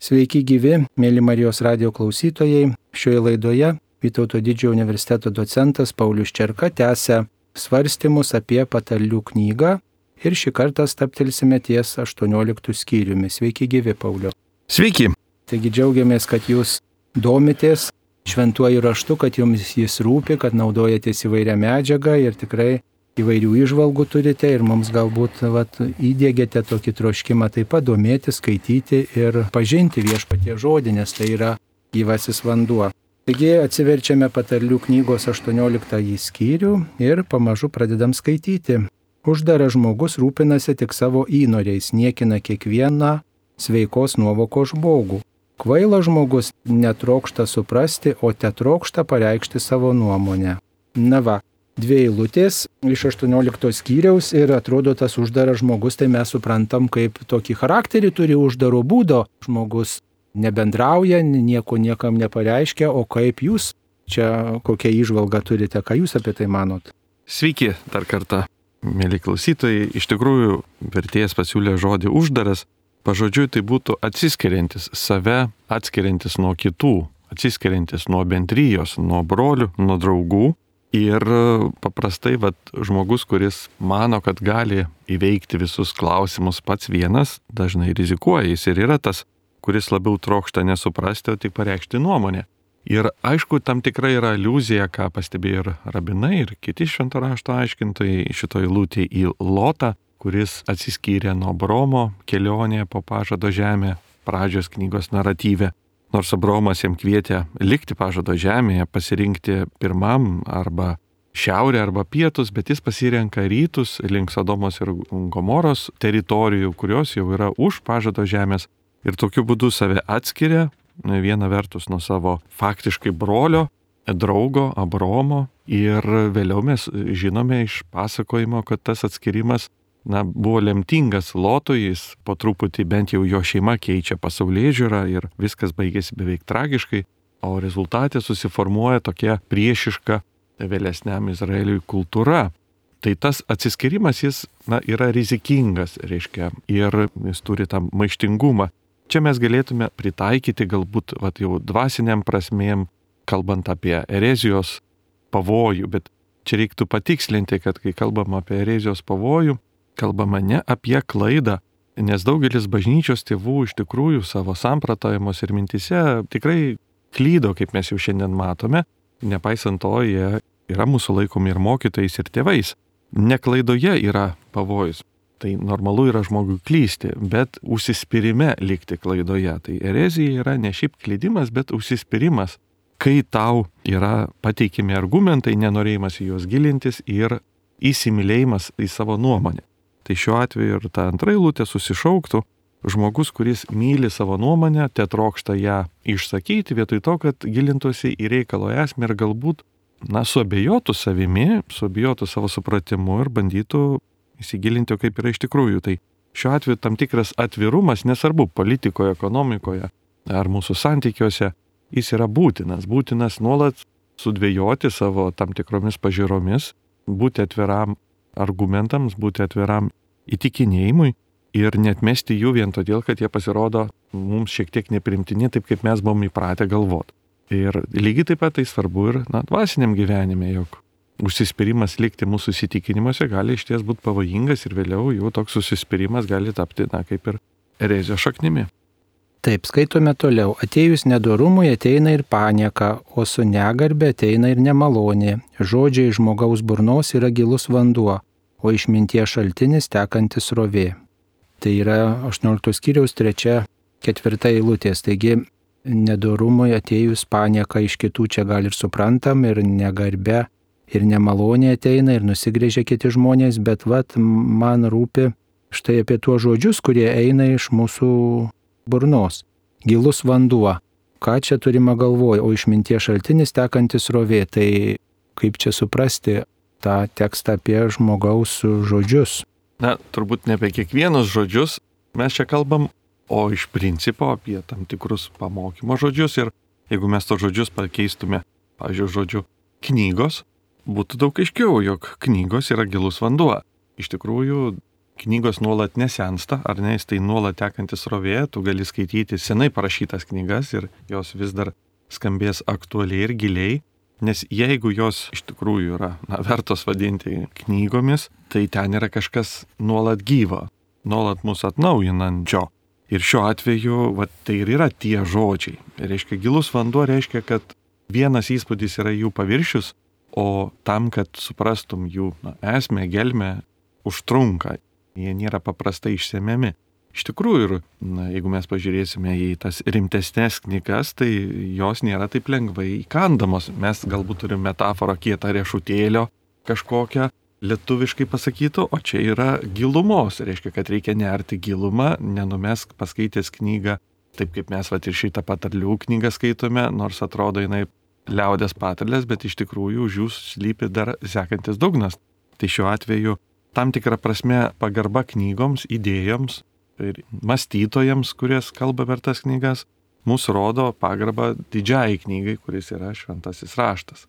Sveiki gyvi, mėly Marijos radio klausytojai. Šioje laidoje Vytauto didžiojo universiteto docentas Paulius Čerka tęsia svarstymus apie patarlių knygą ir šį kartą staptelsime ties 18 skyriumi. Sveiki gyvi, Pauliu. Sveiki. Taigi džiaugiamės, kad jūs domitės šventuoju raštu, kad jums jis rūpi, kad naudojatės įvairią medžiagą ir tikrai įvairių išvalgų turite ir mums galbūt vat, įdėgėte tokį troškimą taip pat domėti, skaityti ir pažinti viešpatie žodį, nes tai yra gyvasis vanduo. Taigi atsiverčiame patarlių knygos 18 skyrių ir pamažu pradedam skaityti. Uždaras žmogus rūpinasi tik savo įnoriais, niekina kiekvieną sveikos nuovoko žmogų. Kvailas žmogus netrokšta suprasti, o te trokšta pareikšti savo nuomonę. Na va, dvi eilutės iš 18 skyriaus ir atrodo tas uždaras žmogus, tai mes suprantam, kaip tokį charakterį turi uždaro būdo žmogus. Nebendrauja, nieko niekam nepareiškia, o kaip jūs čia kokią išvalgą turite, ką jūs apie tai manot? Sveiki dar kartą, mėly klausytojai. Iš tikrųjų, vertėjas pasiūlė žodį uždaras. Pažodžiui, tai būtų atsiskiriantis, save atskiriantis nuo kitų, atsiskiriantis nuo bendrijos, nuo brolių, nuo draugų Ir paprastai vat, žmogus, kuris mano, kad gali įveikti visus klausimus pats vienas, dažnai rizikuoja. Jis ir yra tas, kuris labiau trokšta nesuprasti, o tik pareikšti nuomonę. Ir aišku, tam tikrai yra iliuzija, ką pastebėjo ir rabinai, ir kiti švento rašto aiškintojai šitoje lūtėje į Lotą, kuris atsiskyrė nuo Bromo kelionėje po pažado žemę pradžios knygos naratyvę. Nors Abromas jam kvietė likti pažado žemėje, pasirinkti pirmam arba šiaurę arba pietus, bet jis pasirenka rytus link Sodomos ir Gomoros teritorijų, kurios jau yra už pažado žemės ir tokiu būdu save atskiria viena vertus nuo savo faktiškai brolio, draugo Abromo ir vėliau mes žinome iš pasakojimo, kad tas atskirimas na, buvo lemtingas Lotui, jis po truputį bent jau jo šeima keičia pasaulyje žiūrą ir viskas baigėsi beveik tragiškai, o rezultatė susiformuoja tokia priešiška vėlesniam Izraeliui kultūra. Tai tas atsiskirimas jis na, yra rizikingas, reiškia, ir jis turi tą maištingumą. Čia mes galėtume pritaikyti galbūt vat, jau dvasiniam prasmėm, kalbant apie erezijos pavojų, bet čia reiktų patikslinti, kad kai kalbam apie erezijos pavojų, kalbama ne apie klaidą, nes daugelis bažnyčios tėvų iš tikrųjų savo sampratavimus ir mintise tikrai klydo, kaip mes jau šiandien matome, nepaisant to, jie yra mūsų laikomi ir mokytojais, ir tėvais. Neklaidoje yra pavojus. Tai normalu yra žmogui klysti, bet užsispyrime likti klaidoje. Tai erezija yra ne šiaip klydimas, bet užsispyrimas, kai tau yra pateikimi argumentai, nenorėjimas į juos gilintis ir įsimylėjimas į savo nuomonę. Tai šiuo atveju ir ta antra eilutė susišauktų, žmogus, kuris myli savo nuomonę, te trokšta ją išsakyti, vietoj to, kad gilintųsi į reikalo esmę ir galbūt, na, suabejotų savimi, suabejotų savo supratimu ir bandytų įsigilinti, kaip yra iš tikrųjų. Tai šiuo atveju tam tikras atvirumas, nesvarbu politikoje, ekonomikoje ar mūsų santykiuose, jis yra būtinas. Būtinas nuolat sudvėjoti savo tam tikromis pažiūromis, būti atviram argumentams, būti atviram įtikinėjimui ir netmesti jų vien todėl, kad jie pasirodo mums šiek tiek neprimtini, taip kaip mes buvom įpratę galvoti. Ir lygiai taip pat tai svarbu ir na, dvasiniam gyvenime, jog užsispyrimas likti mūsų įsitikinimuose gali iš ties būti pavojingas ir vėliau jau toks užsispyrimas gali tapti, na, kaip ir erezijos šaknimi. Taip, skaitome toliau. Atėjus nedorumui ateina ir panieka, o su negarbė ateina ir nemalonė. Žodžiai žmogaus burnos yra gilus vanduo, o išminties šaltinis tekantis rovė. Tai yra 18 skyriaus 3-4 eilutės. Taigi nedorumui atėjus panieka iš kitų čia gal ir suprantam, ir negarbė, ir nemalonė ateina, ir nusigrėžia kiti žmonės, bet vat man rūpi štai apie tuos žodžius, kurie eina iš mūsų burnos. Gilus vanduo. Ką čia turime galvoje, o išminties šaltinis tekantis rovė, tai kaip čia suprasti tą tekstą apie žmogaus žodžius? Na, turbūt ne apie kiekvienus žodžius mes čia kalbam, o iš principo apie tam tikrus pamokymo žodžius ir jeigu mes tos žodžius pakeistume, pavyzdžiui, žodžiu knygos, būtų daug aiškiau, jog knygos yra gilus vanduo. Iš tikrųjų, knygos nuolat nesensta, ar ne, jis tai nuolat tekantis rovė, tu gali skaityti senai parašytas knygas ir jos vis dar skambės aktualiai ir giliai, nes jeigu jos iš tikrųjų yra na, vertos vadinti knygomis, tai ten yra kažkas nuolat gyvo, nuolat mūsų atnaujinančio. Ir šiuo atveju va, tai ir yra tie žodžiai. Ir reiškia, gilus vanduo reiškia, kad vienas įspūdis yra jų paviršius, o tam, kad suprastum jų na, esmę, gelmę, užtrunka. Jie nėra paprastai išsemiami. Iš tikrųjų, ir na, jeigu mes pažiūrėsime į tas rimtesnės knygas, tai jos nėra taip lengvai įkandamos. Mes galbūt turime metaforą kietą riešutėlio kažkokią, lietuviškai pasakytų, o čia yra gilumos. Reiškia, kad reikia nerti gilumą, nenumesk paskaitęs knygą, taip kaip mes va ir šitą patarlių knygą skaitome, nors atrodo jinai liaudės patarlės, bet iš tikrųjų už jų slypi dar sekantis dugnas. Tai šiuo atveju tam tikrą prasme pagarba knygoms, idėjoms ir mąstytojams, kuries kalba per tas knygas, mūsų rodo pagarbą didžiai knygai, kuris yra šventasis raštas.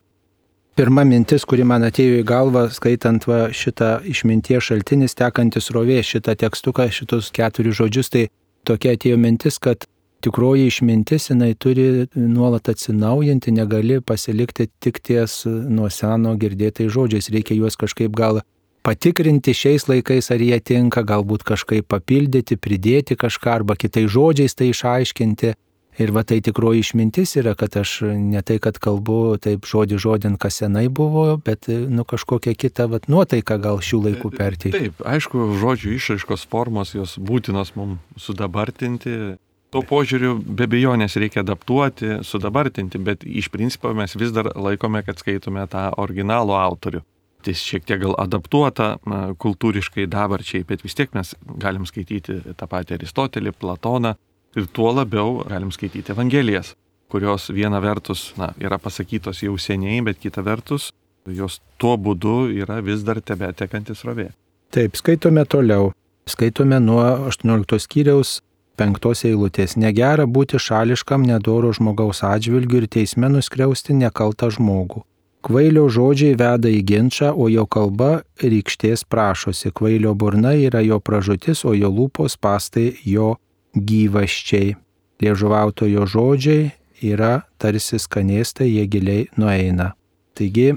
Pirma mintis, kuri man atėjo į galvą, skaitant va, šitą išminties šaltinis tekantis rovė, šitą tekstuką, šitus keturis žodžius, tai tokia atėjo mintis, kad tikroji išmintis, jinai turi nuolat atsinaujinti, negali pasilikti tik ties nuo seno girdėtai žodžiais, reikia juos kažkaip gal patikrinti šiais laikais, ar jie tinka, galbūt kažkaip papildyti, pridėti kažką arba kitais žodžiais tai išaiškinti. Ir va tai tikroji išmintis yra, kad aš ne tai, kad kalbu taip žodį žodin, kas senai buvo, bet nu, kažkokią kitą vat, nuotaiką gal šių laikų perteikti. Taip, aišku, žodžių išraiškos formos jos būtinos mums sudabartinti. Tuo požiūriu be bejonės reikia adaptuoti, sudabartinti, bet iš principo mes vis dar laikome, kad skaitome tą originalų autorių tai šiek tiek gal adaptuota kultūriškai dabarčiai, bet vis tiek mes galim skaityti tą patį Aristotelį, Platoną ir tuo labiau galim skaityti Evangelijas, kurios viena vertus na, yra pasakytos jau seniai, bet kita vertus jos tuo būdu yra vis dar tebe tekantis rovė. Taip, skaitome toliau. Skaitome nuo 18 skyriaus penktos eilutės. Negera būti šališkam nedoro žmogaus atžvilgiu ir teisme nuskriausti nekaltą žmogų. Kvailio žodžiai veda į ginčą, o jo kalba rykštės prašosi. Kvailio burna yra jo pražutis, o jo lūpos pastai jo gyvaščiai. Liežuvautojo žodžiai yra tarsi skanėstai, jie giliai nueina. Taigi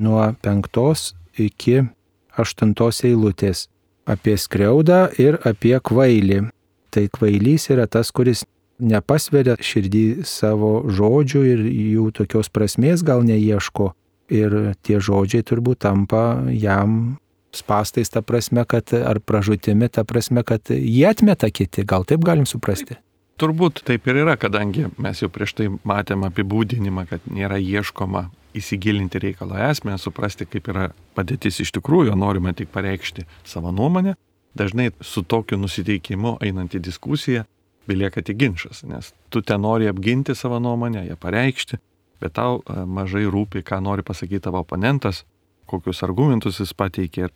nuo penktos iki aštuntos eilutės apie skriaudą ir apie kvailį. Tai kvailys yra tas, kuris nepasveria širdį savo žodžių ir jų tokios prasmės gal neieško, ir tie žodžiai turbūt tampa jam spastais ta prasme, kad ar pražutimi ta prasme, kad jie atmeta kiti, gal taip galim suprasti. Turbūt taip ir yra, kadangi mes jau prieš tai matėm apibūdinimą, kad nėra ieškoma įsigilinti reikalo esmę, suprasti, kaip yra padėtis iš tikrųjų, norime tik pareikšti savo nuomonę. Dažnai su tokiu nusiteikimu einant į diskusiją belieka tik ginčas, nes tu ten nori apginti savo nuomonę, ją pareikšti, bet tau e, mažai rūpi, ką nori pasakyti tavo oponentas, kokius argumentus jis pateikė.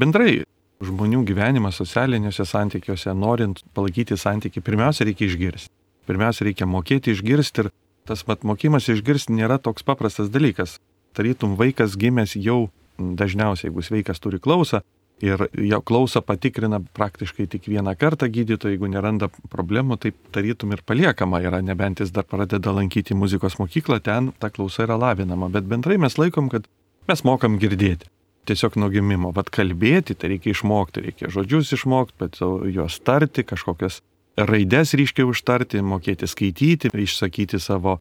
Bendrai žmonių gyvenimas socialiniuose santykiuose, norint palaikyti santyki, pirmiausia reikia išgirsti. Pirmiausia reikia mokėti išgirsti ir tas mat mokymas išgirsti nėra toks paprastas dalykas. Tarytum vaikas gimęs jau dažniausiai, jeigu sveikas turi klausą, ir jo klausą patikrina praktiškai tik vieną kartą gydytojai, jeigu neranda problemų, tai tarytum ir paliekama yra, nebent jis dar pradeda lankyti muzikos mokyklą, ten ta klausa yra lavinama, bet bendrai mes laikom, kad mes mokam girdėti. Tiesiog nuo gimimo. Vat kalbėti, tai reikia išmokti, reikia žodžius išmokti, bet juos tarti, kažkokias raides ryškiai užtarti, mokėti skaityti, išsakyti savo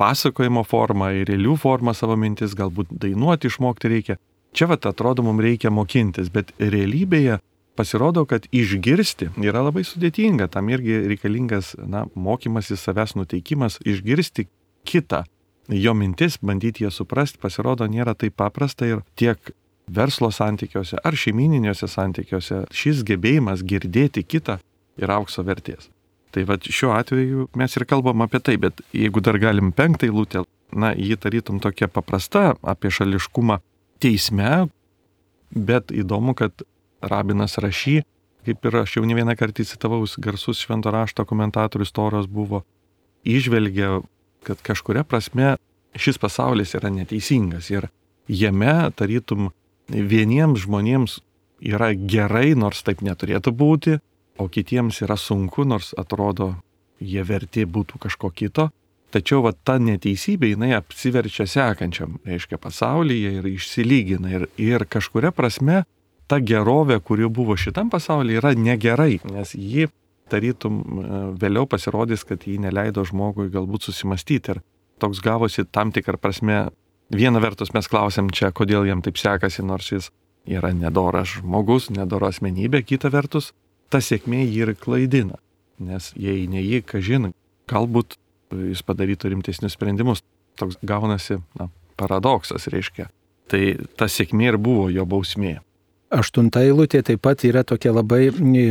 pasakojimo formą ir realių formą savo mintis, galbūt dainuoti išmokti reikia. Čia vat atrodo mums reikia mokintis, bet realybėje pasirodo, kad išgirsti yra labai sudėtinga, tam irgi reikalingas na, mokymasis savęs nuteikimas, išgirsti kitą, jo mintis, bandyti ją suprasti, pasirodo nėra taip paprasta ir tiek verslo santykiuose ar šeimininiuose santykiuose šis gebėjimas girdėti kitą yra aukso vertės. Tai va šiuo atveju mes ir kalbam apie tai, bet jeigu dar galim penktą eilutę, na, jį tarytum tokia paprasta apie šališkumą teisme, bet įdomu, kad rabinas rašy, kaip ir aš jau ne vieną kartą citavau, garsus švento rašto komentatorius Toras buvo, išvelgia, kad kažkuria prasme šis pasaulis yra neteisingas ir jame tarytum vieniems žmonėms yra gerai, nors taip neturėtų būti, o kitiems yra sunku, nors atrodo, jie verti būtų kažko kito. Tačiau va, ta neteisybė, jinai apsiverčia sekančiam, reiškia, pasaulyje ir išsilygina. Ir, ir kažkuria prasme ta gerovė, kuri buvo šitam pasaulyje, yra negerai, nes ji tarytum e, vėliau pasirodys, kad ji neleido žmogui galbūt susimastyti. Ir toks gavosi tam tikrą prasme, viena vertus mes klausim čia, kodėl jam taip sekasi, nors jis yra nedoras žmogus, nedora asmenybė, kita vertus, ta sėkmė jį ir klaidina. Nes jei ne jį, kažin, galbūt jis padarytų rimtesnius sprendimus. Toks gaunasi na, paradoksas, reiškia. Tai ta sėkmė ir buvo jo bausmė. Aštunta eilutė taip pat yra tokia labai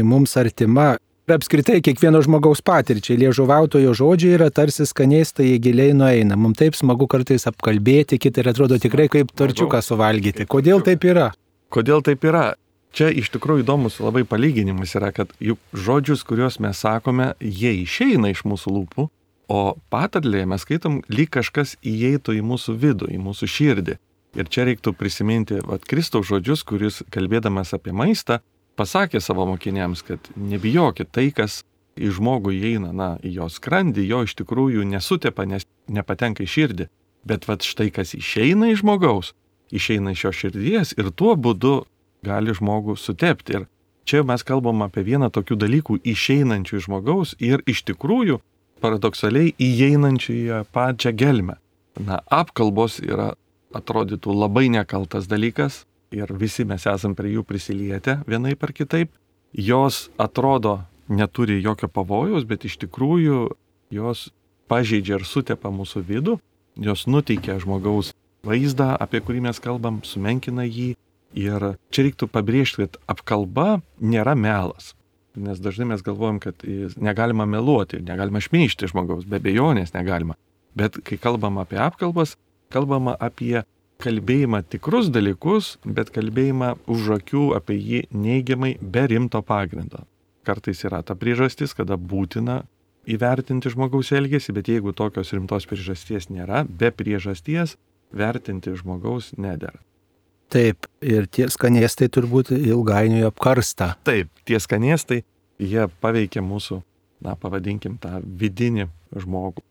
mums artima. Apskritai kiekvieno žmogaus patirčiai liežuvautojo žodžiai yra tarsi skanėstai į giliai nueina. Mums taip smagu kartais apkalbėti, kitą ir atrodo tikrai kaip torčiuką suvalgyti. Kodėl taip yra? Kodėl taip yra? Čia iš tikrųjų įdomus labai palyginimas yra, kad juk žodžius, kuriuos mes sakome, jie išeina iš mūsų lūpų, O patarlėje mes skaitom, lyg kažkas įeitų į mūsų vidų, į mūsų širdį. Ir čia reiktų prisiminti vat, Kristaus žodžius, kuris kalbėdamas apie maistą pasakė savo mokiniams, kad nebijokit tai, kas į žmogų įeina, na, į jo skrandį, jo iš tikrųjų nesutepa, nes nepatenka į širdį. Bet vat štai kas išeina iš žmogaus, išeina iš jo širdies ir tuo būdu gali žmogų sutepti. Ir čia mes kalbam apie vieną tokių dalykų išeinančių iš žmogaus ir iš tikrųjų paradoksaliai įeinančių į pačią gelmę. Na, apkalbos yra, atrodytų, labai nekaltas dalykas ir visi mes esam prie jų prisilietę vienai par kitaip. Jos atrodo neturi jokio pavojaus, bet iš tikrųjų jos pažeidžia ir sutepa mūsų vidų, jos nuteikia žmogaus vaizdą, apie kurį mes kalbam, sumenkina jį. Ir čia reiktų pabrėžti, kad apkalba nėra melas. Nes dažnai mes galvojam, kad negalima meluoti, negalima šmeišti žmogaus, be bejonės negalima. Bet kai kalbam apie apkalbas, kalbama apie kalbėjimą tikrus dalykus, bet kalbėjimą už akių apie jį neigiamai be rimto pagrindo. Kartais yra ta priežastis, kada būtina įvertinti žmogaus elgesį, bet jeigu tokios rimtos priežasties nėra, be priežasties vertinti žmogaus nedėra. Taip, ir tie skanėstai turbūt ilgainiui apkarsta. Taip, tie skanėstai, jie paveikia mūsų, na, pavadinkim, tą vidinį žmogų.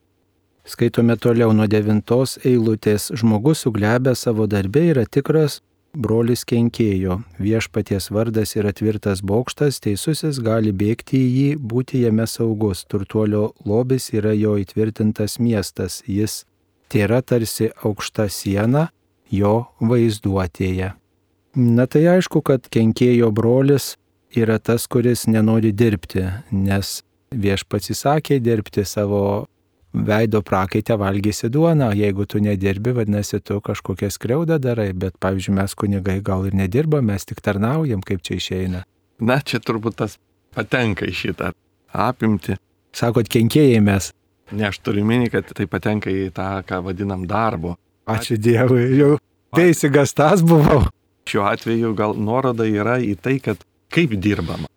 Skaitome toliau nuo devintos eilutės. Žmogus suglebę savo darbę yra tikras brolis kenkėjo. Viešpaties vardas yra tvirtas bokštas, teisusis gali bėgti į jį, būti jame saugus. Turtuolio lobis yra jo įtvirtintas miestas. Jis tėra tarsi aukšta siena, jo vaizduotėje. Na tai aišku, kad kenkėjo brolis yra tas, kuris nenori dirbti, nes viešpats įsakė dirbti savo veido prakaitę valgysi duoną, jeigu tu nedirbi, vadinasi, tu kažkokią skriaudą darai, bet pavyzdžiui, mes kunigai gal ir nedirbam, mes tik tarnaujam, kaip čia išeina. Na, čia turbūt tas patenka į šitą apimti. Sakot, kenkėjai mes. Ne, aš turiu minį, kad tai patenka į tą, ką vadinam darbo. Ačiū Dievui, jau Teisigastas buvau. Šiuo atveju gal nuoroda yra į tai, kad kaip dirbama.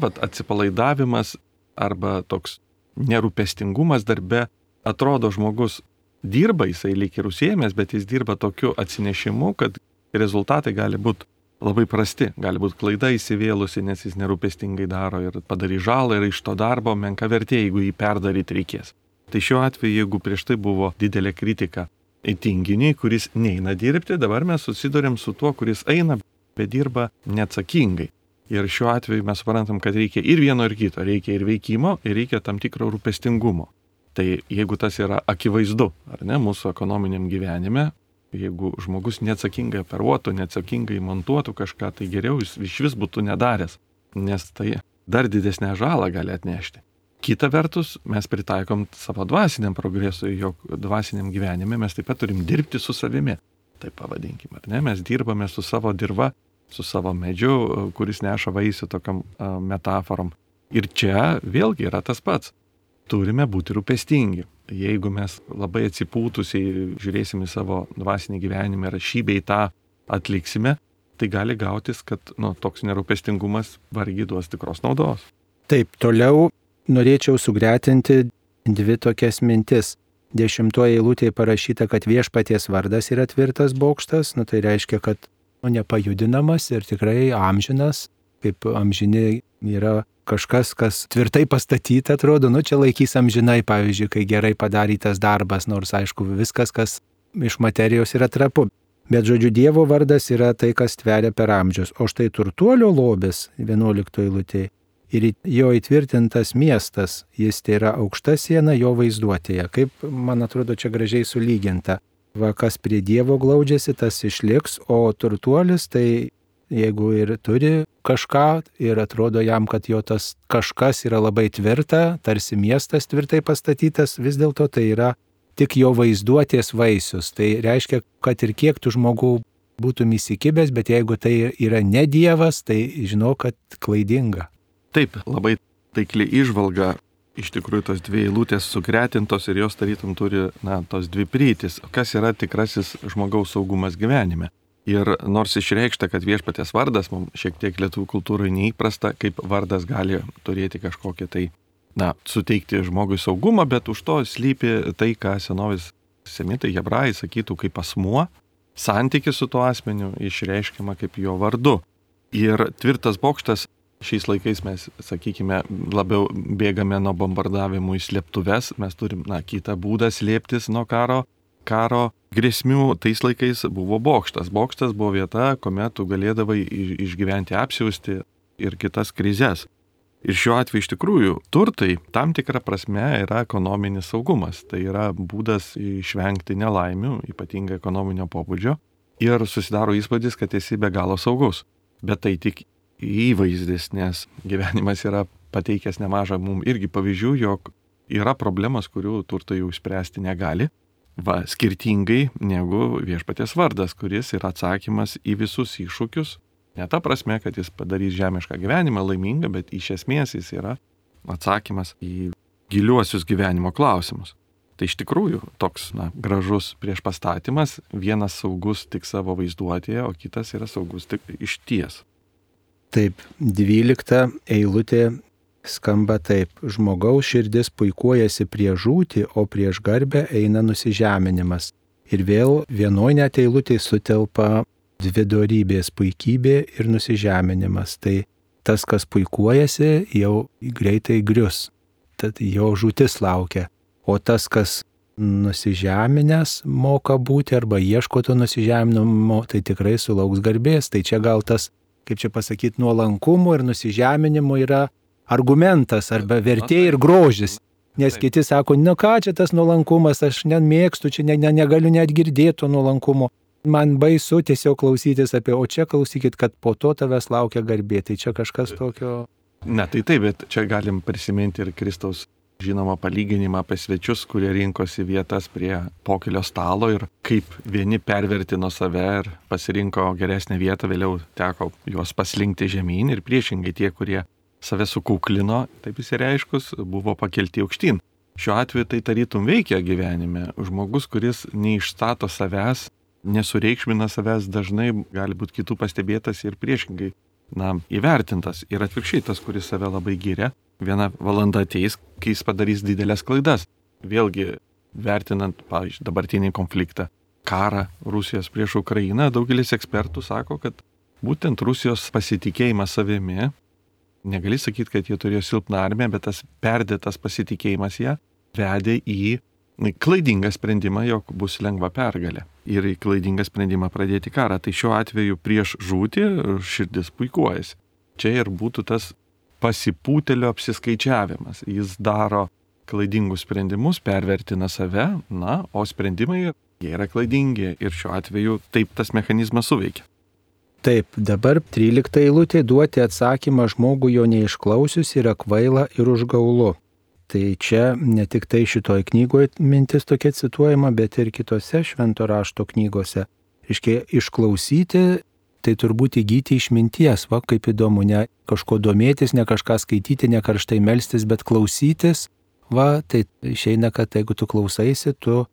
Vat atsipalaidavimas arba toks nerūpestingumas darbe, atrodo žmogus dirba, jisai lyg ir užsiemęs, bet jis dirba tokiu atsinešimu, kad rezultatai gali būti labai prasti, gali būti klaida įsivėlusi, nes jis nerūpestingai daro ir padarys žalą ir iš to darbo menka vertė, jeigu jį perdaryti reikės. Tai šiuo atveju, jeigu prieš tai buvo didelė kritika tinginį, kuris neina dirbti, dabar mes susidurėm su tuo, kuris eina, bet dirba neatsakingai. Ir šiuo atveju mes suprantam, kad reikia ir vieno, ir kito. Reikia ir veikimo, ir reikia tam tikro rūpestingumo. Tai jeigu tas yra akivaizdu, ar ne, mūsų ekonominiam gyvenime, jeigu žmogus neatsakingai operuotų, neatsakingai montuotų kažką, tai geriau jis iš vis būtų nedaręs, nes tai dar didesnę žalą gali atnešti. Kita vertus, mes pritaikom savo dvasiniam progresui, jog dvasiniam gyvenime mes taip pat turim dirbti su savimi. Taip pavadinkime, ar ne? Mes dirbame su savo dirba, su savo medžiu, kuris neša vaisių tokiam metaforom. Ir čia vėlgi yra tas pats. Turime būti rūpestingi. Jeigu mes labai atsipūtusiai žiūrėsim į savo dvasinį gyvenimą ir šį bei tą atliksime, tai gali gautis, kad nu, toks nerūpestingumas vargiai duos tikros naudos. Taip, toliau norėčiau sugretinti dvi tokias mintis. Dešimtoje eilutėje parašyta, kad viešpaties vardas yra tvirtas bokštas, nu tai reiškia, kad nu, nepajudinamas ir tikrai amžinas, kaip amžini yra kažkas, kas tvirtai pastatyta, atrodo, nu čia laikys amžinai, pavyzdžiui, kai gerai padarytas darbas, nors aišku, viskas, kas iš materijos yra trapu. Bet žodžiu, Dievo vardas yra tai, kas tveria per amžius. O štai turtuolio lobis 11 eilutė ir jo įtvirtintas miestas, jis tai yra aukšta siena jo vaizduotėje. Kaip, man atrodo, čia gražiai sulyginta. Va, kas prie Dievo glaudžiasi, tas išliks, o turtuolis tai jeigu ir turi kažką ir atrodo jam, kad jo tas kažkas yra labai tvirta, tarsi miestas tvirtai pastatytas, vis dėlto tai yra tik jo vaizduotės vaisius. Tai reiškia, kad ir kiek tų žmogų būtum įsikibęs, bet jeigu tai yra ne Dievas, tai žinau, kad klaidinga. Taip, labai taikli išvalga. Iš tikrųjų, tos dvi eilutės sugretintos ir jos tarytum turi, na, tos dvi prytis. Kas yra tikrasis žmogaus saugumas gyvenime? Ir nors išreikšta, kad viešpatės vardas mums šiek tiek lietuvių kultūrai neįprasta, kaip vardas gali turėti kažkokį tai na, suteikti žmogui saugumą, bet už to slypi tai, ką senovės semitai hebrajai sakytų kaip asmuo, santykis su tuo asmeniu išreiškiama kaip jo vardu. Ir tvirtas bokštas šiais laikais mes, sakykime, labiau bėgame nuo bombardavimų į slėptuves, mes turim, na, kitą būdą slėptis nuo karo, karo grėsmių tais laikais buvo bokštas. Bokštas buvo vieta, kuomet tu galėdavai išgyventi apsiausti ir kitas krizės. Ir šiuo atveju iš tikrųjų turtai tam tikrą prasme yra ekonominis saugumas. Tai yra būdas išvengti nelaimių, ypatingai ekonominio pobūdžio. Ir susidaro įspūdis, kad esi be galo saugus. Bet tai tik įvaizdis, nes gyvenimas yra pateikęs nemažą mums irgi pavyzdžių, jog yra problemas, kurių turtai jau spręsti negali. Va, skirtingai negu viešpatės vardas, kuris yra atsakymas į visus iššūkius, Ne ta prasme, kad jis padarys žemišką gyvenimą laimingą, bet iš esmės jis yra atsakymas į giliuosius gyvenimo klausimus. Tai iš tikrųjų toks na, gražus prieš pastatymas, vienas saugus tik savo vaizduotėje, o kitas yra saugus tik iš ties. Taip, dvylikta eilutė skamba taip. Žmogaus širdis puikuojasi prie žūti, o prieš garbę eina nusižeminimas. Ir vėl vienoje net eilutė sutelpa dvi darybės - puikybė ir nusižeminimas. Tai tas, kas puikuojasi, jau greitai grius, tad jo žūtis laukia. O tas, kas nusižeminęs moka būti arba ieško to nusižeminimo, tai tikrai sulauks garbės. Tai čia gal tas, kaip čia pasakyti, nuolankumo ir nusižeminimo yra argumentas arba vertė ir grožis. Nes kiti sako, na ką čia tas nuolankumas, aš nemėgstu, čia ne, ne, negaliu net girdėti to nuolankumo man baisu tiesiog klausytis apie, o čia klausykit, kad po to tavęs laukia garbė. Tai čia kažkas tokio. Ne, tai taip, bet čia galim prisiminti ir Kristaus žinoma palyginimą apie svečius, kurie rinkosi vietas prie pokilio stalo ir kaip vieni pervertino save ir pasirinko geresnę vietą, vėliau teko juos paslinkti žemyn ir priešingai tie, kurie save sukuklino, taip įsireiškus, buvo pakelti aukštyn. Šiuo atveju tai tarytum veikia gyvenime. Žmogus, kuris neišstato savęs, nesureikšmina savęs dažnai gali būti kitų pastebėtas ir priešingai, na, įvertintas. Ir atvirkščiai tas, kuris save labai giria, viena valanda ateis, kai jis padarys didelės klaidas. Vėlgi, vertinant, pavyzdžiui, dabartinį konfliktą, karą Rusijos prieš Ukrainą, daugelis ekspertų sako, kad būtent Rusijos pasitikėjimas savimi, negali sakyti, kad jie turėjo silpną armiją, bet tas perdėtas pasitikėjimas ją vedė į klaidingą sprendimą, jog bus lengva pergalė. Ir į klaidingą sprendimą pradėti karą. Tai šiuo atveju prieš žūtį širdis puikuojasi. Čia ir būtų tas pasipūtelio apsiskaičiavimas. Jis daro klaidingus sprendimus, pervertina save, na, o sprendimai jie yra klaidingi ir šiuo atveju taip tas mechanizmas suveikia. Taip, dabar 13 eilutė duoti atsakymą žmogui jo neišklausius yra kvaila ir užgaulu. Tai čia ne tik tai šitoj knygoje mintis tokia cituojama, bet ir kitose švento rašto knygose. Iškiai išklausyti, tai turbūt įgyti išminties, va kaip įdomu, ne kažko domėtis, ne kažką skaityti, ne karštai melstis, bet klausytis, va tai išeina, kad jeigu tu klausaisi, tu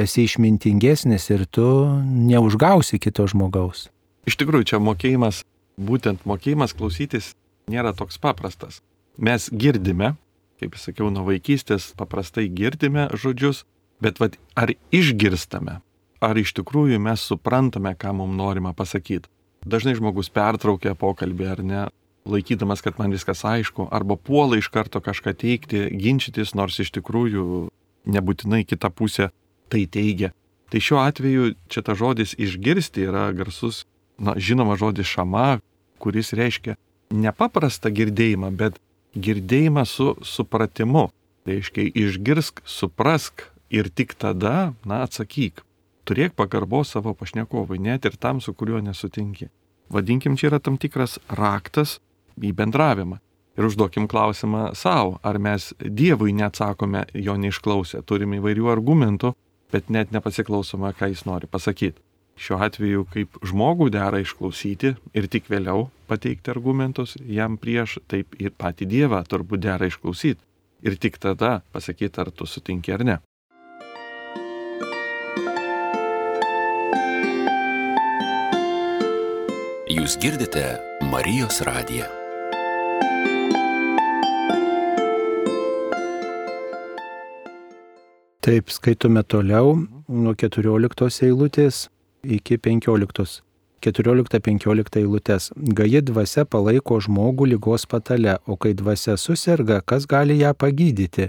esi išmintingesnis ir tu neužgausi kito žmogaus. Iš tikrųjų, čia mokėjimas, būtent mokėjimas klausytis nėra toks paprastas. Mes girdime, kaip sakiau, nuo vaikystės paprastai girdime žodžius, bet vad, ar išgirstame, ar iš tikrųjų mes suprantame, ką mums norima pasakyti. Dažnai žmogus pertraukia pokalbį ar ne, laikydamas, kad man viskas aišku, arba puola iš karto kažką teikti, ginčytis, nors iš tikrųjų nebūtinai kita pusė tai teigia. Tai šiuo atveju čia ta žodis išgirsti yra garsus, na, žinoma žodis šama, kuris reiškia nepaprastą girdėjimą, bet girdėjimą su supratimu. Reiškia išgirsk, suprask ir tik tada, na, atsakyk. Turėk pagarbos savo pašnekovui, net ir tam, su kuriuo nesutinki. Vadinkim, čia yra tam tikras raktas į bendravimą. Ir užduokim klausimą savo, ar mes Dievui neatsakome jo neišklausę. Turime įvairių argumentų, bet net nepasiklausome, ką jis nori pasakyti. Šiuo atveju, kaip žmogų dera išklausyti ir tik vėliau pateikti argumentus jam prieš, taip ir patį Dievą turbūt dera išklausyti. Ir tik tada pasakyti, ar tu sutinki ar ne. Jūs girdite Marijos radiją. Taip, skaitome toliau nuo 14 eilutės iki 15. 14-15 eilutės. Gaji dvasia palaiko žmogų lygos patale, o kai dvasia susirga, kas gali ją pagydyti?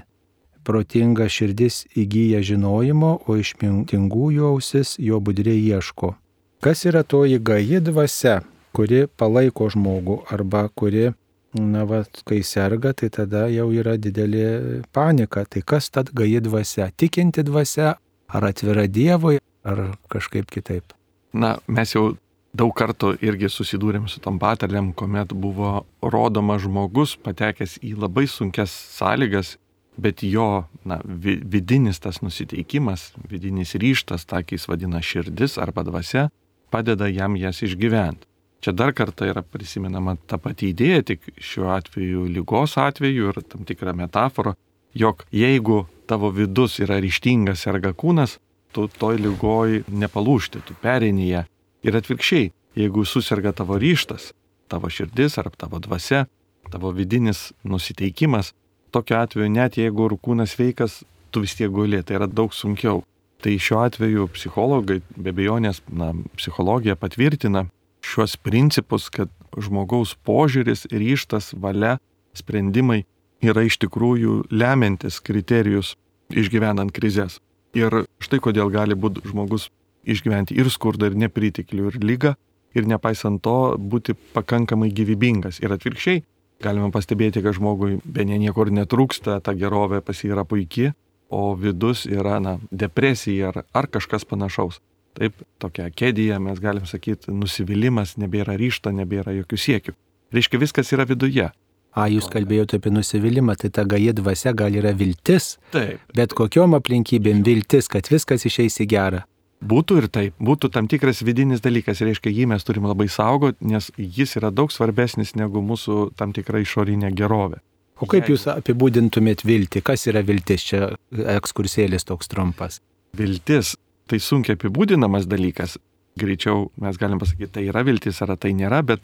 Protinga širdis įgyja žinojimo, o išmintingųjų ausis jo budriai ieško. Kas yra toji gaji dvasia, kuri palaiko žmogų arba kuri Na, va, kai serga, tai tada jau yra didelė panika. Tai kas tad gaji dvasia? Tikinti dvasia, ar atvira Dievui, ar kažkaip kitaip? Na, mes jau daug kartų irgi susidūrėm su tom patarlėm, kuomet buvo rodomas žmogus patekęs į labai sunkes sąlygas, bet jo na, vidinis tas nusiteikimas, vidinis ryštas, tą, kai jis vadina širdis arba dvasia, padeda jam jas išgyventi. Čia dar kartą yra prisimenama ta pati idėja, tik šiuo atveju lygos atveju ir tam tikra metafora, jog jeigu tavo vidus yra ryštingas serga kūnas, tu toj lygoj nepalūšti, tu pereini ją. Ir atvirkščiai, jeigu susirga tavo ryštas, tavo širdis ar tavo dvasia, tavo vidinis nusiteikimas, tokiu atveju net jeigu ir kūnas veikas, tu vis tiek guli, tai yra daug sunkiau. Tai šiuo atveju psichologai, be bejonės, na, psichologija patvirtina, šiuos principus, kad žmogaus požiūris, ryštas, valia, sprendimai yra iš tikrųjų lemiantis kriterijus išgyvenant krizės. Ir štai kodėl gali būti žmogus išgyventi ir skurdą, ir nepritiklių, ir lygą, ir nepaisant to būti pakankamai gyvybingas. Ir atvirkščiai, galime pastebėti, kad žmogui be ne niekur netrūksta, ta gerovė pas jį yra puikia, o vidus yra na, depresija ar, ar kažkas panašaus. Taip, tokia kėdėje mes galim sakyti, nusivylimas, nebėra ryšto, nebėra jokių siekių. Reiškia, viskas yra viduje. A, jūs kalbėjote apie nusivylimą, tai ta gaji dvasia gal yra viltis. Taip. Bet kokiom aplinkybėm viltis, kad viskas išeis į gerą. Būtų ir taip, būtų tam tikras vidinis dalykas, reiškia, jį mes turime labai saugoti, nes jis yra daug svarbesnis negu mūsų tam tikra išorinė gerovė. O kaip jūs apibūdintumėt viltį? Kas yra viltis? Čia ekskursėlis toks trumpas. Viltis tai sunkiai apibūdinamas dalykas. Greičiau mes galim pasakyti, tai yra viltis ar tai nėra, bet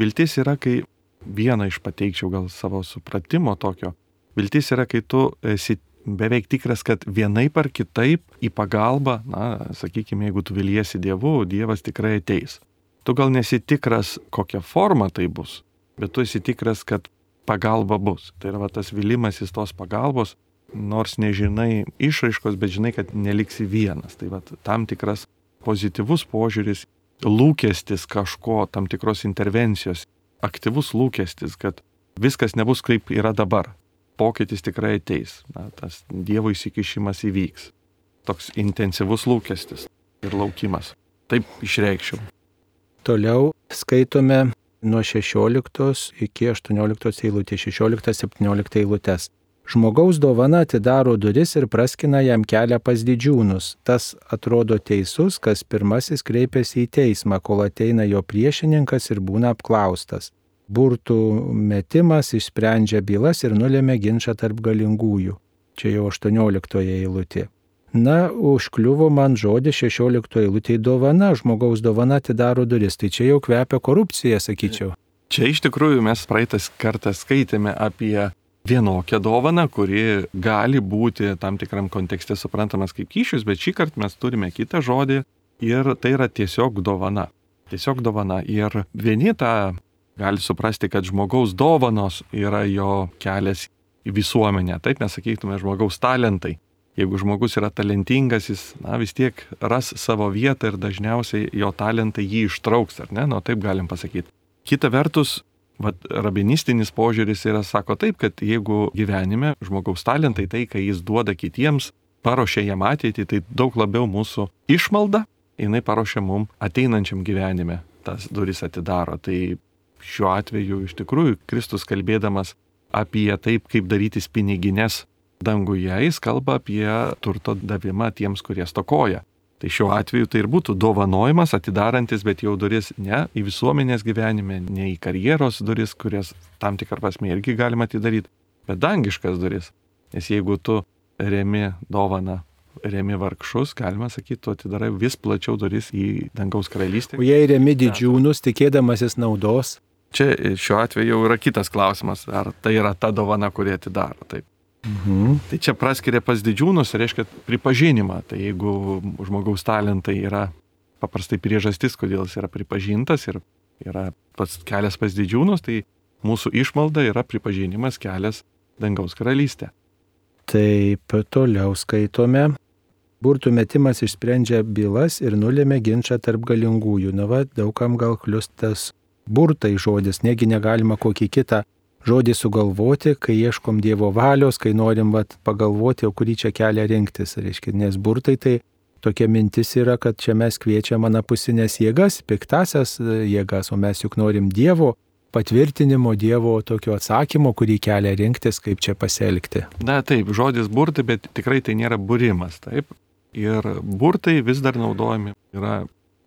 viltis yra, kai vieną iš pateikčiau gal savo supratimo tokio. Viltis yra, kai tu esi beveik tikras, kad vienaip ar kitaip į pagalbą, na, sakykime, jeigu tu viliesi Dievu, Dievas tikrai ateis. Tu gal nesi tikras, kokia forma tai bus, bet tu esi tikras, kad pagalba bus. Tai yra va, tas vilimasis tos pagalbos, nors nežinai išraiškos, bet žinai, kad neliksi vienas. Tai va, tam tikras pozityvus požiūris, lūkestis kažko, tam tikros intervencijos, aktyvus lūkestis, kad viskas nebus kaip yra dabar. Pokytis tikrai ateis, na, tas Dievo įsikišimas įvyks. Toks intensyvus lūkestis ir laukimas. Taip išreikščiau. Toliau skaitome nuo 16 iki 18 eilutės, 16-17 eilutės. Žmogaus dovana atidaro duris ir praskina jam kelią pas didžiūnus. Tas atrodo teisus, kas pirmasis kreipiasi į teismą, kol ateina jo priešininkas ir būna apklaustas. Burtų metimas išsprendžia bylas ir nulėmė ginčą tarp galingųjų. Čia jau 18 eilutė. Na, užkliuvo man žodį 16 eilutė dovana, žmogaus dovana atidaro duris. Tai čia jau kvepia korupcija, sakyčiau. Čia iš tikrųjų mes praeitas kartą skaitėme apie vienokią dovaną, kuri gali būti tam tikram kontekste suprantamas kaip kyšius, bet šį kartą mes turime kitą žodį ir tai yra tiesiog dovana. tiesiog dovana. Ir vieni tą gali suprasti, kad žmogaus dovanos yra jo kelias į visuomenę. Taip mes sakytume žmogaus talentai. Jeigu žmogus yra talentingas, jis na, vis tiek ras savo vietą ir dažniausiai jo talentai jį ištrauks, ar ne? Nu, taip galim pasakyti. Kita vertus, vat, rabinistinis požiūris yra, sako taip, kad jeigu gyvenime žmogaus talentai, tai, kai jis duoda kitiems, paruošia jam ateitį, tai daug labiau mūsų išmalda, jinai paruošia mum ateinančiam gyvenime, tas duris atidaro. Tai šiuo atveju iš tikrųjų Kristus kalbėdamas apie taip, kaip darytis piniginės danguje, jis kalba apie turto davimą tiems, kurie stokoja. Tai šiuo atveju tai ir būtų dovanojimas, atidarantis, bet jau duris ne į visuomenės gyvenime, ne į karjeros duris, kurias tam tikrą prasme irgi galima atidaryti, bet dangiškas duris. Nes jeigu tu remi dovaną, remi vargšus, galima sakyti, tu atidarai vis plačiau duris į dangaus karalystę. O jei remi didžiūnus, tikėdamasis naudos, Čia šiuo atveju jau yra kitas klausimas, ar tai yra ta dovana, kurie atidaro. Taip. Mhm. Tai čia praskiria pas didžiūnus, reiškia pripažinimą. Tai jeigu žmogaus talentai yra paprastai priežastis, kodėl jis yra pripažintas ir yra pats kelias pas didžiūnus, tai mūsų išmalda yra pripažinimas kelias dangaus karalystė. Taip, toliau skaitome. Burtų metimas išsprendžia bylas ir nulėmė ginčą tarp galingųjų. Na va, daugam gal kliustas burtai žodis, negi negalima kokį kitą žodį sugalvoti, kai ieškom Dievo valios, kai norim vat, pagalvoti, o kurį čia kelią rinktis. Reiškia, nes burtai tai tokia mintis yra, kad čia mes kviečiam anapusinės jėgas, piktasias e, jėgas, o mes juk norim Dievo patvirtinimo, Dievo tokio atsakymo, kurį kelią rinktis, kaip čia pasielgti. Na taip, žodis burtai, bet tikrai tai nėra būrimas, taip. Ir burtai vis dar naudojami yra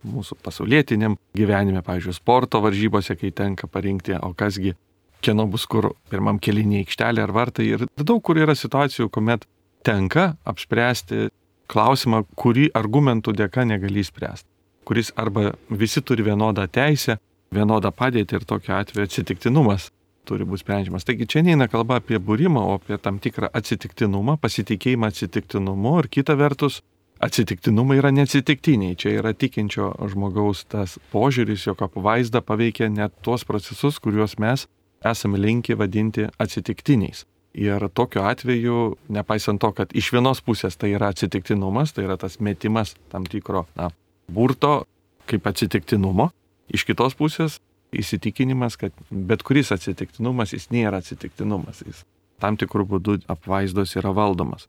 mūsų pasaulietiniam gyvenime, pavyzdžiui, sporto varžybose, kai tenka parinkti, o kasgi, kieno bus kur pirmam kelinį aikštelė ar vartai. Ir daug kur yra situacijų, kuomet tenka apspręsti klausimą, kurį argumentų dėka negali spręsti. Kuris arba visi turi vienodą teisę, vienodą padėtį ir tokiu atveju atsitiktinumas turi būti sprendžiamas. Taigi čia neina kalba apie būrimą, o apie tam tikrą atsitiktinumą, pasitikėjimą atsitiktinumu ir kita vertus atsitiktinumai yra neatsitiktiniai. Čia yra tikinčio žmogaus tas požiūris, jog apvaizda paveikia net tuos procesus, kuriuos mes esame linkę vadinti atsitiktiniais. Ir tokiu atveju, nepaisant to, kad iš vienos pusės tai yra atsitiktinumas, tai yra tas metimas tam tikro na, burto kaip atsitiktinumo, iš kitos pusės įsitikinimas, kad bet kuris atsitiktinumas jis nėra atsitiktinumas, jis tam tikrų būdų apvaizdos yra valdomas.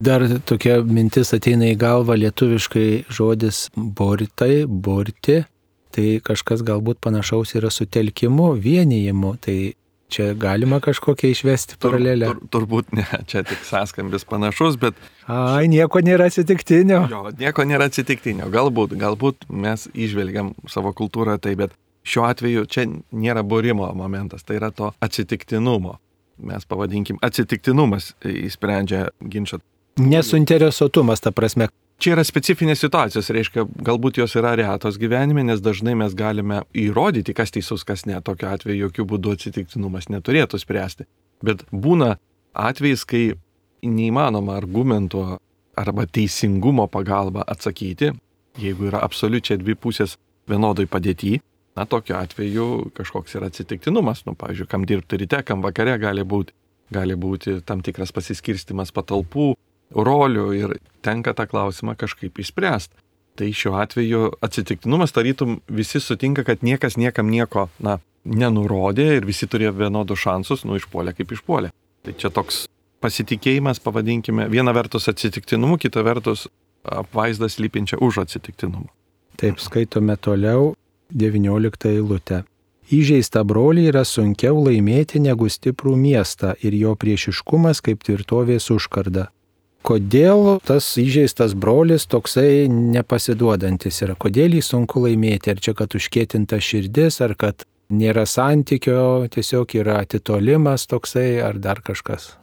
Dar tokia mintis ateina į galvą lietuviškai žodis bortai, borti, tai kažkas galbūt panašaus yra sutelkimu, vienijimu, tai čia galima kažkokią išvesti paralelę. Tur, tur, turbūt ne, čia tik sąskambis panašus, bet... Ai, nieko nėra atsitiktinio. Jo, nieko nėra atsitiktinio. Galbūt, galbūt mes išvelgiam savo kultūrą tai, bet šiuo atveju čia nėra būrimo momentas, tai yra to atsitiktinumo. Mes pavadinkim, atsitiktinumas įsprendžia ginčą Nesuinteresuotumas, ta prasme. Čia yra specifinės situacijos, reiškia, galbūt jos yra retos gyvenime, nes dažnai mes galime įrodyti, kas teisus, kas ne. Tokiu atveju jokių būdų atsitiktinumas neturėtų spręsti. Bet būna atvejais, kai neįmanoma argumento arba teisingumo pagalba atsakyti, jeigu yra absoliučiai dvi pusės vienodai padėti, na tokiu atveju kažkoks yra atsitiktinumas. Nu, pavyzdžiui, kam dirbti ryte, kam vakare gali būti, gali būti tam tikras pasiskirstimas patalpų, rolių ir tenka tą klausimą kažkaip išspręsti. Tai šiuo atveju atsitiktinumas tarytum visi sutinka, kad niekas niekam nieko, na, nenurodė ir visi turėjo vienodus šansus, nu išpuolė kaip išpuolė. Tai čia toks pasitikėjimas, pavadinkime, viena vertus atsitiktinumu, kita vertus apvaizdas lypinčia už atsitiktinumą. Taip skaitome toliau 19 eilutę. Įžeistą brolį yra sunkiau laimėti negu stiprų miestą ir jo priešiškumas kaip tvirtovės užkarda. Kodėl tas įžeistas brolis toksai nepasiduodantis yra? Kodėl jį sunku laimėti? Ar čia, kad užkėtinta širdis, ar kad nėra santykio, tiesiog yra atitolimas toksai, ar dar kažkas?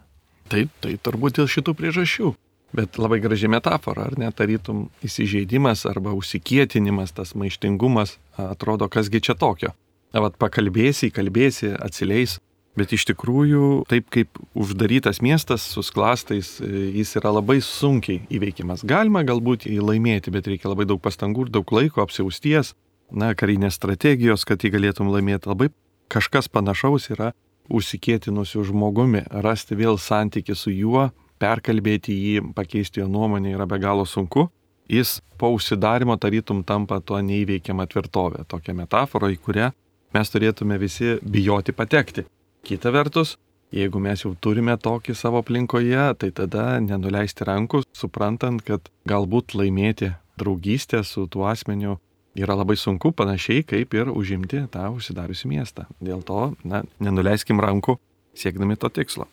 Taip, tai turbūt dėl šitų priežasčių. Bet labai graži metafora, ar netarytum įsižeidimas arba užsikietinimas, tas maištingumas, atrodo, kasgi čia tokio. Vat pakalbėsi, kalbėsi, atsileis, Bet iš tikrųjų, taip kaip uždarytas miestas su sklastais, e, jis yra labai sunkiai įveikiamas. Galima galbūt jį laimėti, bet reikia labai daug pastangų ir daug laiko apsiausties, na, karinės strategijos, kad jį galėtum laimėti. Labai kažkas panašaus yra užsikėtinusiu žmogumi, rasti vėl santyki su juo, perkalbėti jį, pakeisti jo nuomonę yra be galo sunku. Jis po užsidarimo tarytum tampa tuo neįveikiamą tvirtovę, tokia metafora, į kurią mes turėtume visi bijoti patekti. Kita vertus, jeigu mes jau turime tokį savo aplinkoje, tai tada nenuleisti rankų, suprantant, kad galbūt laimėti draugystę su tuo asmeniu yra labai sunku, panašiai kaip ir užimti tą užsidariusi miestą. Dėl to, na, nenuleiskim rankų siekdami to tikslo.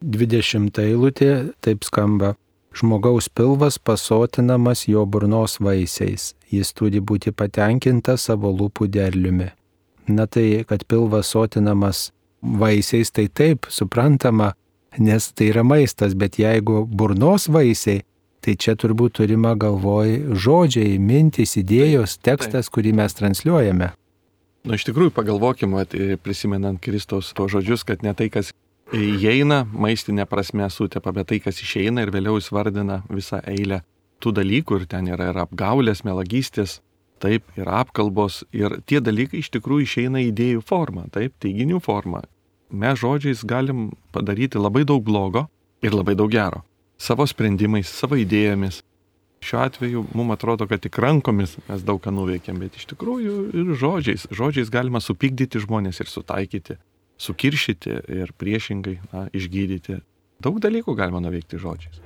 20 eilutė taip skamba. Žmogaus pilvas pasotinamas jo burnos vaisiais. Jis turi būti patenkintas savo lūpų derliumi. Na tai, kad pilvas sotinamas vaisiais, tai taip, suprantama, nes tai yra maistas, bet jeigu burnos vaisiai, Tai čia turbūt turima galvoj žodžiai, mintys, idėjos, tekstas, kurį mes transliuojame. Na, iš tikrųjų, pagalvokime, prisimenant Kristaus to žodžius, kad ne tai, kas įeina, maistinė prasme sutepa, bet tai, kas išeina ir vėliau jis vardina visą eilę tų dalykų ir ten yra ir apgaulės, melagystės, taip, ir apkalbos, ir tie dalykai iš tikrųjų išeina idėjų forma, taip, teiginių forma. Mes žodžiais galim padaryti labai daug blogo ir labai daug gero savo sprendimais, savo idėjomis. Šiuo atveju mums atrodo, kad tik rankomis mes daug ką nuveikėm, bet iš tikrųjų ir žodžiais. Žodžiais galima supykdyti žmonės ir sutaikyti, sukiršyti ir priešingai na, išgydyti. Daug dalykų galima nuveikti žodžiais.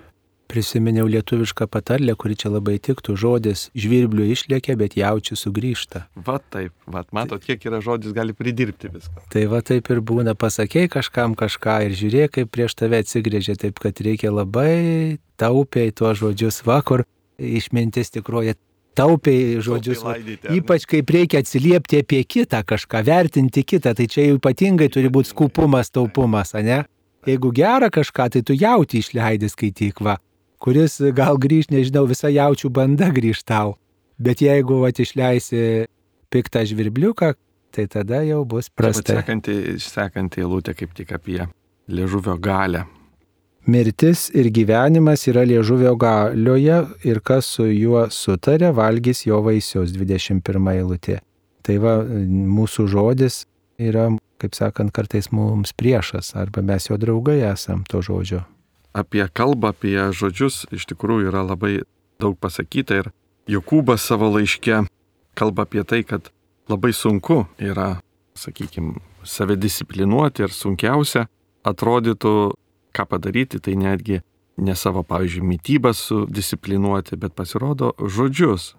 Prisiminiau lietuvišką patarlę, kuri čia labai tiktų. Žodis žvirblių išlėkia, bet jaučiu sugrįžta. Va taip, va, matot, kiek yra žodis, gali pridirbti viską. Tai va taip ir būna, pasakėjai kažkam kažką ir žiūrėk, kaip prieš tave atsigrėžia, taip kad reikia labai taupiai tuos žodžius vakar, išmintis tikroji taupiai žodžius. Laidyti, ypač kaip reikia atsiliepti apie kitą kažką, vertinti kitą, tai čia jau ypatingai turi būti skupumas, taupumas, ne? Jeigu gera kažką, tai tu jauti išleidai skaityk va kuris gal grįž, nežinau, visa jaučių banda grįž tau. Bet jeigu vat, išleisi piktą žvirbliuką, tai tada jau bus prasta. Sekanti, sekanti eilutė kaip tik apie liežuvio galę. Mirtis ir gyvenimas yra liežuvio galioje ir kas su juo sutarė, valgys jo vaisius 21 eilutė. Tai va, mūsų žodis yra, kaip sakant, kartais mums priešas, arba mes jo draugai esam to žodžio apie kalbą, apie žodžius iš tikrųjų yra labai daug pasakyta ir Jokūbas savo laiške kalba apie tai, kad labai sunku yra, sakykime, save disciplinuoti ir sunkiausia atrodytų, ką padaryti, tai netgi ne savo, pavyzdžiui, mytybą sudisciplinuoti, bet pasirodo žodžius.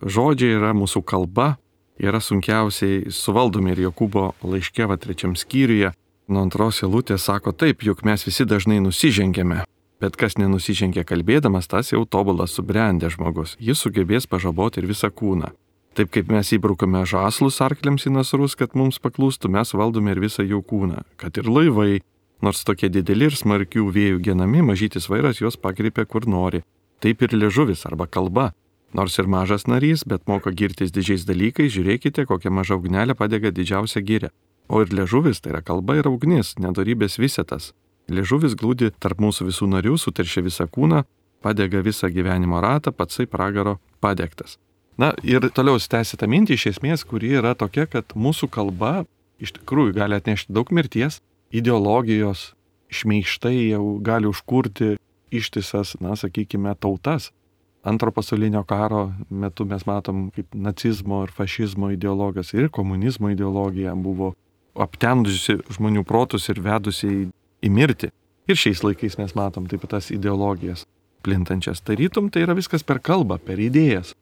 Žodžiai yra mūsų kalba, yra sunkiausiai suvaldomi ir Jokūbo laiške, va trečiam skyriuje, nuo antros eilutės sako taip, juk mes visi dažnai nusižengėme. Bet kas nenusižengia kalbėdamas, tas jau tobulas subrendęs žmogus. Jis sugebės pažaboti ir visą kūną. Taip kaip mes įbrukame žaslus arkliams į nasrus, kad mums paklūstų, mes valdome ir visą jų kūną. Kad ir laivai, nors tokie dideli ir smarkių vėjų genami, mažytis vairas juos pakreipia kur nori. Taip ir liežuvis arba kalba. Nors ir mažas narys, bet moka girtis didžiais dalykais, žiūrėkite, kokia maža ugnelė padega didžiausią gyrę. O ir liežuvis tai yra kalba ir ugnis, nedarybės visetas. Liežuvis glūdi tarp mūsų visų narių, suteršia visą kūną, padega visą gyvenimo ratą, patsai pragaro padegtas. Na ir toliau tęsi tą mintį iš esmės, kuri yra tokia, kad mūsų kalba iš tikrųjų gali atnešti daug mirties, ideologijos, šmeištai jau gali užkurti ištisas, na, sakykime, tautas. Antro pasaulinio karo metu mes matom, kaip nacizmo ir fašizmo ideologijos ir komunizmo ideologija buvo aptendusi žmonių protus ir vedusi į, į mirtį. Ir šiais laikais mes matom taip pat tas ideologijas plintančias. Tarytum tai yra viskas per kalbą, per idėjas.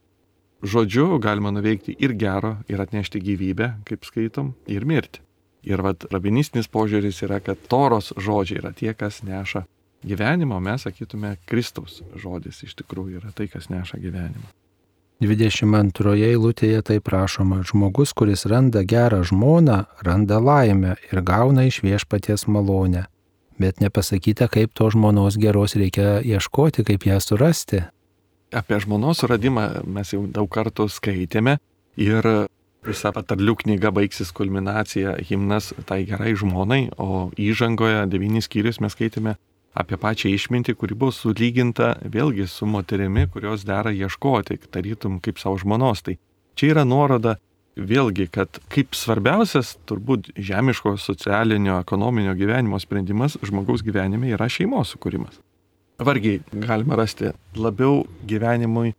Žodžiu galima nuveikti ir gero, ir atnešti gyvybę, kaip skaitom, ir mirti. Ir vad rabinistinis požiūris yra, kad toros žodžiai yra tie, kas neša gyvenimą, mes sakytume, Kristaus žodis iš tikrųjų yra tai, kas neša gyvenimą. 22 eilutėje tai prašoma, žmogus, kuris randa gerą žmoną, randa laimę ir gauna iš viešpaties malonę. Bet nepasakyta, kaip to žmonos geros reikia ieškoti, kaip ją surasti. Apie žmonos suradimą mes jau daug kartų skaitėme ir visa patarlių knyga baigsis kulminacija himnas tai gerai žmonai, o įžangoje devynis skyrius mes skaitėme apie pačią išmintį, kuri buvo sulyginta vėlgi su moterimi, kurios dera ieškoti, tarytum kaip savo žmonos. Tai čia yra nuoroda vėlgi, kad kaip svarbiausias turbūt žemiško, socialinio, ekonominio gyvenimo sprendimas žmogaus gyvenime yra šeimos sukūrimas. Vargiai galima rasti labiau gyvenimui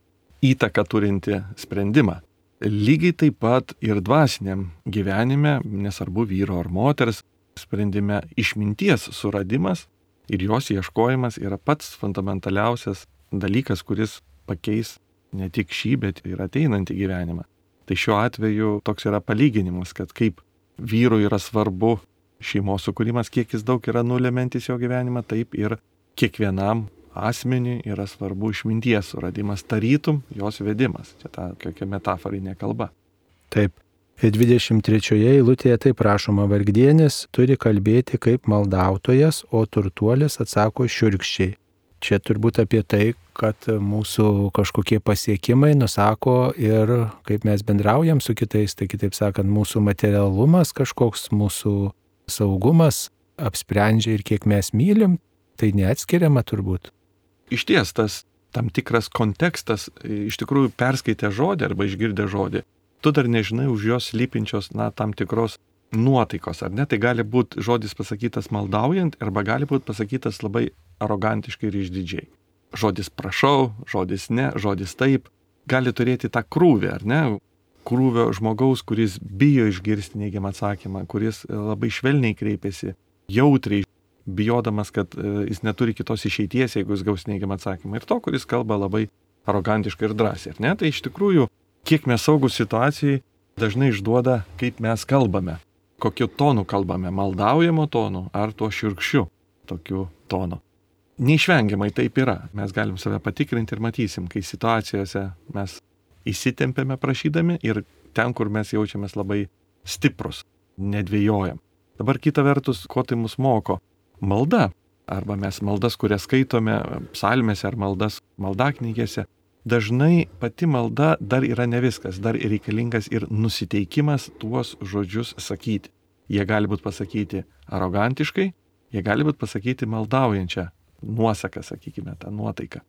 įtaką turinti sprendimą. Lygiai taip pat ir dvasiniam gyvenime, nesvarbu vyro ar moters, sprendime išminties suradimas ir jos ieškojimas yra pats fundamentaliausias dalykas, kuris pakeis ne tik šį, bet ir ateinantį gyvenimą. Tai šiuo atveju toks yra palyginimas, kad kaip vyrui yra svarbu šeimos sukūrimas, kiek jis daug yra nulemantis jo gyvenimą, taip ir kiekvienam asmeniui yra svarbu išminties suradimas, tarytum jos vedimas. Čia ta kokia metaforinė kalba. Taip. Ir 23 eilutėje taip prašoma, vargdienis turi kalbėti kaip maldautojas, o turtuolis atsako šiurkščiai. Čia turbūt apie tai, kad mūsų kažkokie pasiekimai nusako ir kaip mes bendraujam su kitais, tai kitaip sakant, mūsų materialumas kažkoks, mūsų saugumas apsprendžia ir kiek mes mylim, tai neatskiriama turbūt iš ties tas tam tikras kontekstas, iš tikrųjų perskaitę žodį arba išgirdę žodį, tu dar nežinai už jos lypinčios, na, tam tikros nuotaikos, ar ne? Tai gali būti žodis pasakytas maldaujant, arba gali būti pasakytas labai arogantiškai ir išdidžiai. Žodis prašau, žodis ne, žodis taip, gali turėti tą krūvį, ar ne? Krūvio žmogaus, kuris bijo išgirsti neigiamą atsakymą, kuris labai švelniai kreipiasi, jautriai bijodamas, kad e, jis neturi kitos išeities, jeigu jis gaus neigiamą atsakymą. Ir to, kuris kalba labai arogantiškai ir drąsiai. Ne? Tai iš tikrųjų, kiek mes saugus situacijai, dažnai išduoda, kaip mes kalbame, kokiu tonu kalbame, maldaujamo tonu ar tuo širkščiu tokiu tonu. Neišvengiamai taip yra. Mes galim save patikrinti ir matysim, kai situacijose mes įsitempėme prašydami ir ten, kur mes jaučiamės labai stiprus, nedvėjojam. Dabar kita vertus, ko tai mus moko? malda, arba mes maldas, kurias skaitome psalmėse ar maldas maldaknygėse, dažnai pati malda dar yra ne viskas, dar reikalingas ir nusiteikimas tuos žodžius sakyti. Jie gali būti pasakyti arogantiškai, jie gali būti pasakyti maldaujančią nuosaką, sakykime, tą nuotaiką.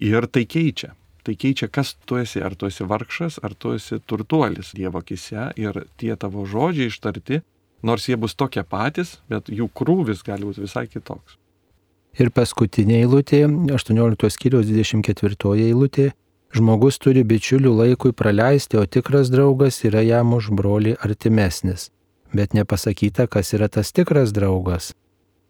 Ir tai keičia. Tai keičia, kas tu esi, ar tu esi vargšas, ar tu esi turtuolis Dievo akise ir tie tavo žodžiai ištarti nors jie bus tokie patys, bet jų krūvis gali būti visai kitoks. Ir paskutinė eilutė, 18 skyriaus 24 eilutė, žmogus turi bičiulių laikui praleisti, o tikras draugas yra jam už brolį artimesnis. Bet nepasakyta, kas yra tas tikras draugas.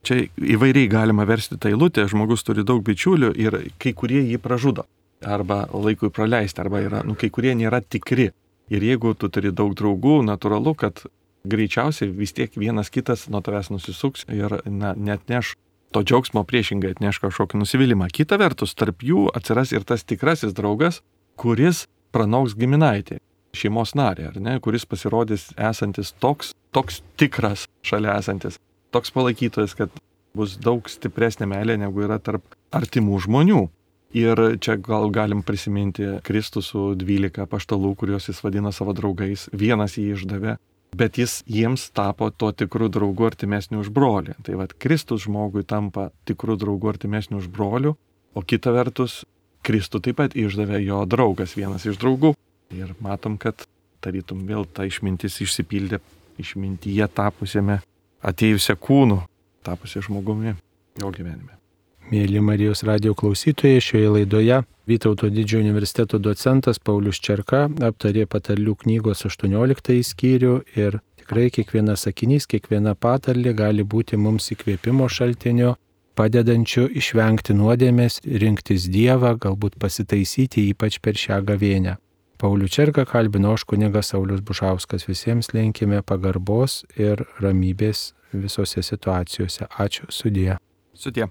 Čia įvairiai galima versti tą eilutę, žmogus turi daug bičiulių ir kai kurie jį pražudo. Arba laikui praleisti, arba yra, nu, kai kurie nėra tikri. Ir jeigu tu turi daug draugų, natūralu, kad greičiausiai vis tiek vienas kitas nuo tavęs nusisuks ir na, net neš to džiaugsmo priešingai atneš kažkokį nusivylimą. Kita vertus, tarp jų atsiras ir tas tikrasis draugas, kuris pranauks giminaitį, šeimos narį, ar ne, kuris pasirodys esantis toks, toks tikras šalia esantis, toks palaikytojas, kad bus daug stipresnė meilė negu yra tarp artimų žmonių. Ir čia gal galim prisiminti Kristų su 12 paštalų, kuriuos jis vadina savo draugais. Vienas jį išdavė, bet jis jiems tapo tuo tikru draugu artimesniu už brolį. Tai vad Kristus žmogui tampa tikru draugu artimesniu už brolių, o kita vertus Kristų taip pat išdavė jo draugas, vienas iš draugų. Ir matom, kad tarytum vėl ta išmintis išsipildė išmintyje tapusiame atėjusią kūnų, tapusią žmogumi jo gyvenime. Mėly Marijos radio klausytojai, šioje laidoje Vytauto didžiojo universiteto docentas Paulius Čerka aptarė patarlių knygos 18 skyrių ir tikrai kiekvienas sakinys, kiekviena patarlė gali būti mums įkvėpimo šaltiniu, padedančiu išvengti nuodėmės, rinktis Dievą, galbūt pasitaisyti ypač per šią gavėnę. Paulių Čerką kalbino aš kunigas Saulis Bušauskas. Visiems linkime pagarbos ir ramybės visose situacijose. Ačiū sudė. Sudė.